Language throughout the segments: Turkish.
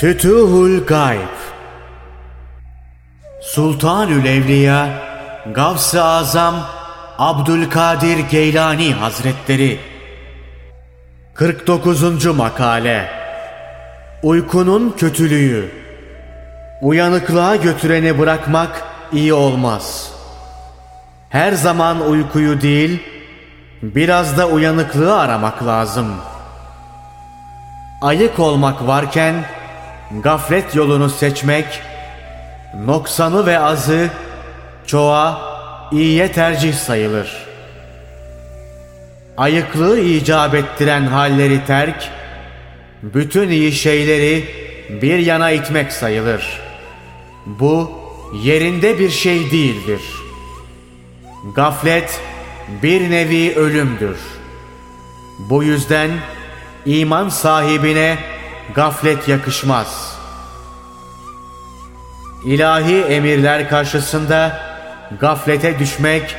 Fütuhul Gayb Sultanül Evliya Gavs-ı Azam Abdülkadir Geylani Hazretleri 49. Makale Uykunun kötülüğü Uyanıklığa götüreni bırakmak iyi olmaz. Her zaman uykuyu değil, biraz da uyanıklığı aramak lazım. Ayık olmak varken, gaflet yolunu seçmek, noksanı ve azı, çoğa, iyiye tercih sayılır. Ayıklığı icap ettiren halleri terk, bütün iyi şeyleri bir yana itmek sayılır. Bu yerinde bir şey değildir. Gaflet bir nevi ölümdür. Bu yüzden iman sahibine gaflet yakışmaz. İlahi emirler karşısında gaflete düşmek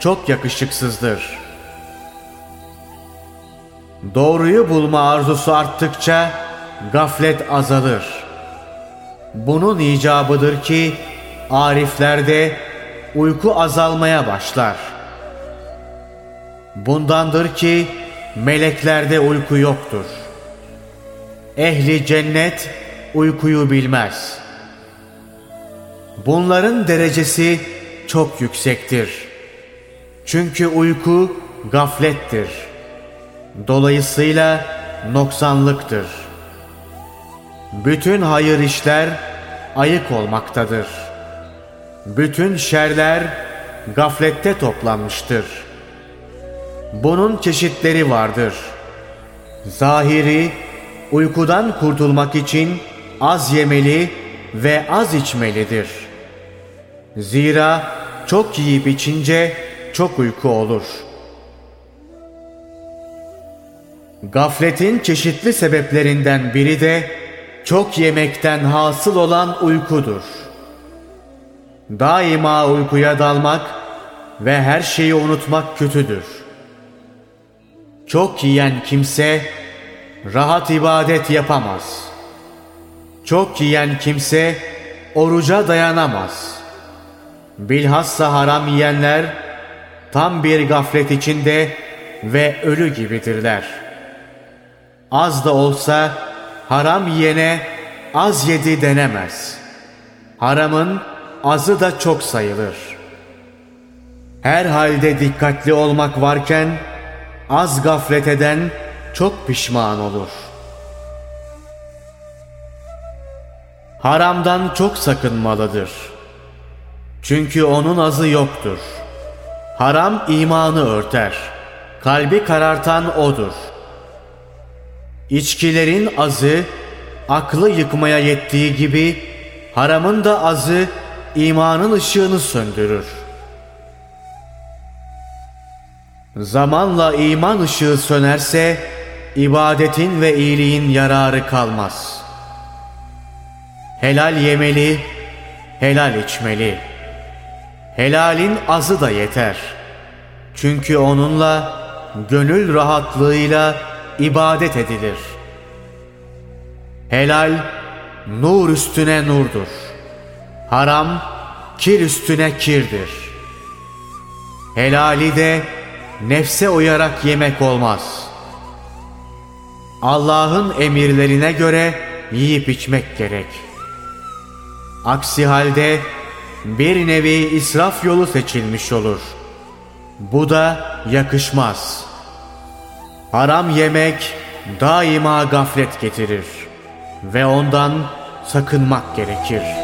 çok yakışıksızdır. Doğruyu bulma arzusu arttıkça gaflet azalır. Bunun icabıdır ki ariflerde uyku azalmaya başlar. Bundandır ki meleklerde uyku yoktur. Ehli cennet uykuyu bilmez. Bunların derecesi çok yüksektir. Çünkü uyku gaflettir. Dolayısıyla noksanlıktır. Bütün hayır işler ayık olmaktadır. Bütün şerler gaflette toplanmıştır. Bunun çeşitleri vardır. Zahiri, uykudan kurtulmak için az yemeli ve az içmelidir. Zira çok yiyip içince çok uyku olur. Gafletin çeşitli sebeplerinden biri de çok yemekten hasıl olan uykudur. Daima uykuya dalmak ve her şeyi unutmak kötüdür. Çok yiyen kimse rahat ibadet yapamaz. Çok yiyen kimse oruca dayanamaz. Bilhassa haram yiyenler tam bir gaflet içinde ve ölü gibidirler. Az da olsa haram yiyene az yedi denemez. Haramın azı da çok sayılır. Her halde dikkatli olmak varken az gaflet eden çok pişman olur. Haramdan çok sakınmalıdır. Çünkü onun azı yoktur. Haram imanı örter. Kalbi karartan odur. İçkilerin azı aklı yıkmaya yettiği gibi haramın da azı imanın ışığını söndürür. Zamanla iman ışığı sönerse ibadetin ve iyiliğin yararı kalmaz. Helal yemeli, helal içmeli. Helalin azı da yeter. Çünkü onunla gönül rahatlığıyla ibadet edilir. Helal nur üstüne nurdur. Haram kir üstüne kirdir. Helali de nefse uyarak yemek olmaz. Allah'ın emirlerine göre yiyip içmek gerek. Aksi halde bir nevi israf yolu seçilmiş olur. Bu da yakışmaz. Haram yemek daima gaflet getirir ve ondan sakınmak gerekir.''